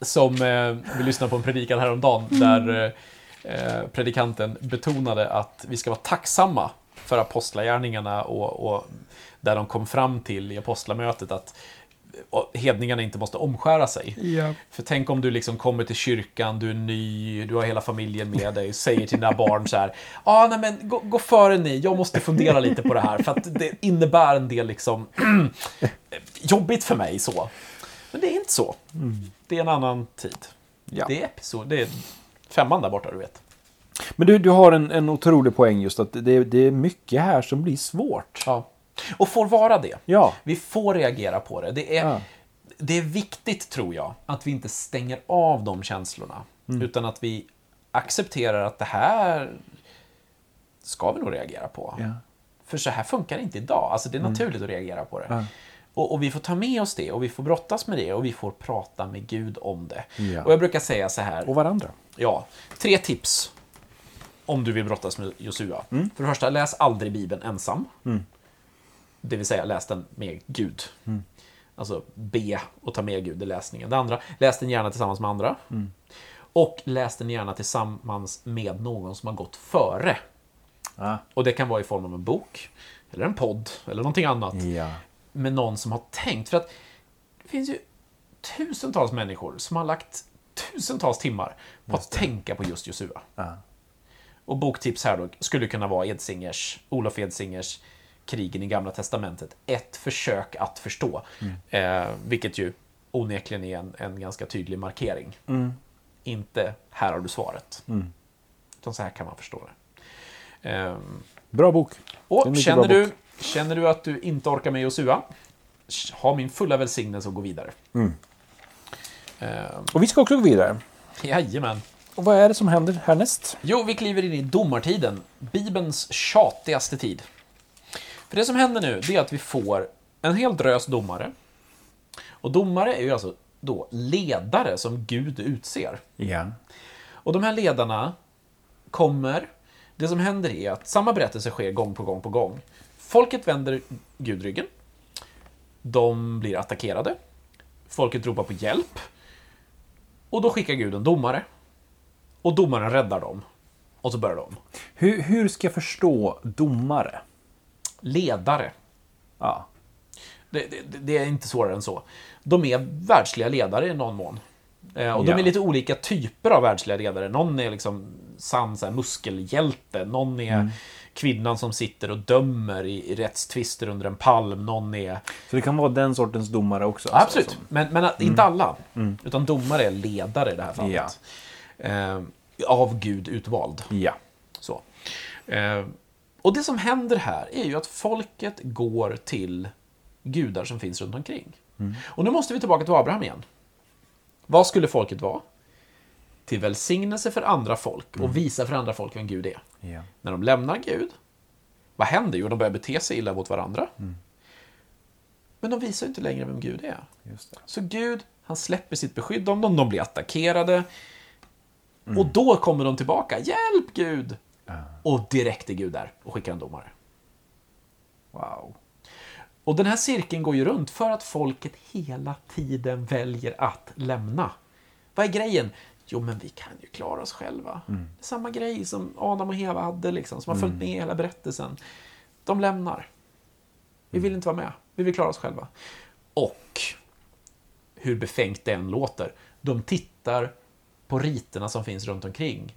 Som eh, vi lyssnade på en predikan häromdagen där eh, predikanten betonade att vi ska vara tacksamma för apostlagärningarna och, och där de kom fram till i apostlamötet att hedningarna inte måste omskära sig. Ja. För tänk om du liksom kommer till kyrkan, du är ny, du har hela familjen med dig, säger till dina barn så här, ah, nej men gå, gå före ni, jag måste fundera lite på det här, för att det innebär en del liksom jobbigt för mig så. Men det är inte så. Det är en annan tid. Ja. Det är episod, det är femman där borta, du vet. Men du, du har en, en otrolig poäng just att det, det är mycket här som blir svårt. Ja. Och får vara det. Ja. Vi får reagera på det. Det är, Ja. det är viktigt, tror jag, att vi inte stänger av de känslorna. Mm. Utan att vi accepterar att det här ska vi nog reagera på. Ja. För så här funkar det inte idag. Alltså det är naturligt att reagera på det. Ja. Och, och vi får ta med oss det och vi får brottas med det och vi får prata med Gud om det. Ja. Och jag brukar säga så här, Och varandra. ja, tre tips om du vill brottas med Josua. För det första, läs aldrig Bibeln ensam. Det vill säga, läs den med Gud. Alltså, be och ta med Gud i läsningen. Det andra, läs den gärna tillsammans med andra. Och läs den gärna tillsammans med någon som har gått före. Ah. Och det kan vara i form av en bok, eller en podd, eller någonting annat. Ja. Med någon som har tänkt. För att det finns ju tusentals människor som har lagt tusentals timmar på att tänka på just Josua. Ja. Och boktips här då skulle kunna vara Edsingers, Olof Edsingers Krigen i Gamla Testamentet. Ett försök att förstå. Eh, vilket ju onekligen är en, en ganska tydlig markering. Inte här har du svaret. Utan så här kan man förstå det. Ehm, Bra bok. Och känner du, bok. känner du att du inte orkar med Josua, ha min fulla välsignelse och gå vidare. Mm. Ehm, Och vi ska också gå vidare. jajamän. Och vad är det som händer härnäst? Jo, vi kliver in i domartiden, Bibelns tjatigaste tid. För det som händer nu, det är att vi får en hel drös domare. Och domare är ju alltså då ledare som Gud utser. Ja. Och de här ledarna kommer... Det som händer är att samma berättelse sker gång på gång på gång. Folket vänder Gud ryggen. De blir attackerade. Folket ropar på hjälp. Och då skickar Gud en domare. Och domaren räddar dem. Och så börjar de. Hur, hur ska jag förstå domare? Ledare. Ja. Det, det, det är inte svårare än så. De är världsliga ledare i någon mån. Eh, och de Ja. är lite olika typer av världsliga ledare. Någon är liksom sann så här, muskelhjälte. Någon är Mm. kvinnan som sitter och dömer i, i rättstvister under en palm. Någon är... Så det kan vara den sortens domare också? alltså, Absolut, som- men, men att- inte alla. Utan domare är ledare i det här fallet. Ja. Eh, av Gud utvald. Ja. Så. Eh, och det som händer här är ju att folket går till gudar som finns runt omkring. Och nu måste vi tillbaka till Abraham igen. Vad skulle folket vara? Till välsignelse för andra folk och visa för andra folk vem Gud är. Ja. När de lämnar Gud, vad händer? Jo, de börjar bete sig illa mot varandra. Men de visar ju inte längre vem Gud är. Så Gud, han släpper sitt beskydd om dem, de blir attackerade. Och då kommer de tillbaka. Hjälp Gud! Och direkt är Gud där och skickar en domare. Wow. Och den här cirkeln går ju runt för att folket hela tiden väljer att lämna. Vad är grejen? Jo, men vi kan ju klara oss själva. Det är samma grej som Adam och Eva hade, liksom, som har följt med i hela berättelsen. De lämnar. Vi vill inte vara med. Vi vill klara oss själva. Och, hur befängt det än låter, de tittar på riterna som finns runt omkring.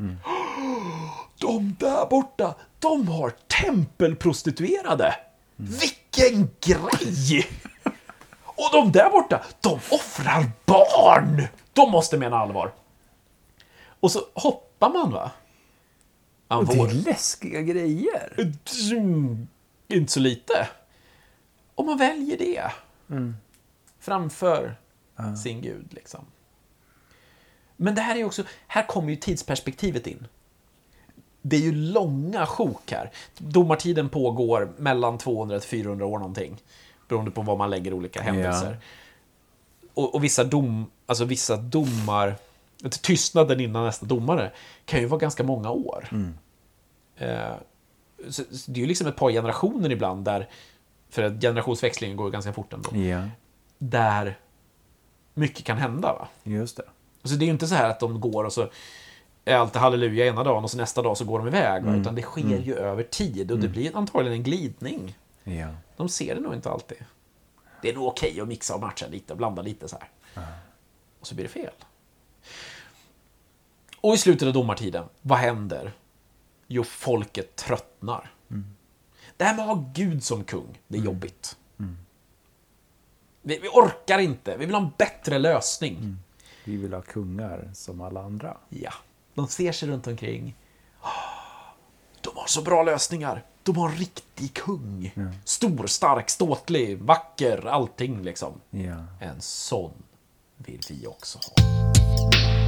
De där borta, de har tempelprostituerade. Vilken grej! Och de där borta, de offrar barn! De måste mena allvar. Och så hoppar man va? Och det är läskiga grejer. Mm, Inte så lite. Om man väljer det framför sin gud. Liksom. Men det här är också, här kommer ju tidsperspektivet in. Det är ju långa sjok här. Domartiden pågår mellan 200 till 400 år någonting. Beroende på vad man lägger olika händelser. Och, och vissa, dom, alltså vissa domar, tystnaden innan nästa domare, kan ju vara ganska många år. Eh, så, så det är ju liksom ett par generationer ibland där, för att generationsväxlingen går ju ganska fort ändå, Ja. där mycket kan hända. Va? Just det. Så det är ju inte så här att de går och så är allt halleluja ena dagen och så nästa dag så går de iväg. Va? Utan det sker ju över tid och det blir antagligen en glidning. Ja. De ser det nog inte alltid. Det är nog okej att mixa och matcha lite och blanda lite så här. Och så blir det fel. Och i slutet av domartiden, vad händer? Jo, folket tröttnar. Det här med att ha Gud som kung, det är jobbigt. Vi, vi orkar inte, vi vill ha en bättre lösning. Vi vill ha kungar som alla andra. Ja, de ser sig runt omkring. De har så bra lösningar. De har en riktig kung. Stor, stark, ståtlig, vacker, allting liksom. Ja. En sån vill vi också ha.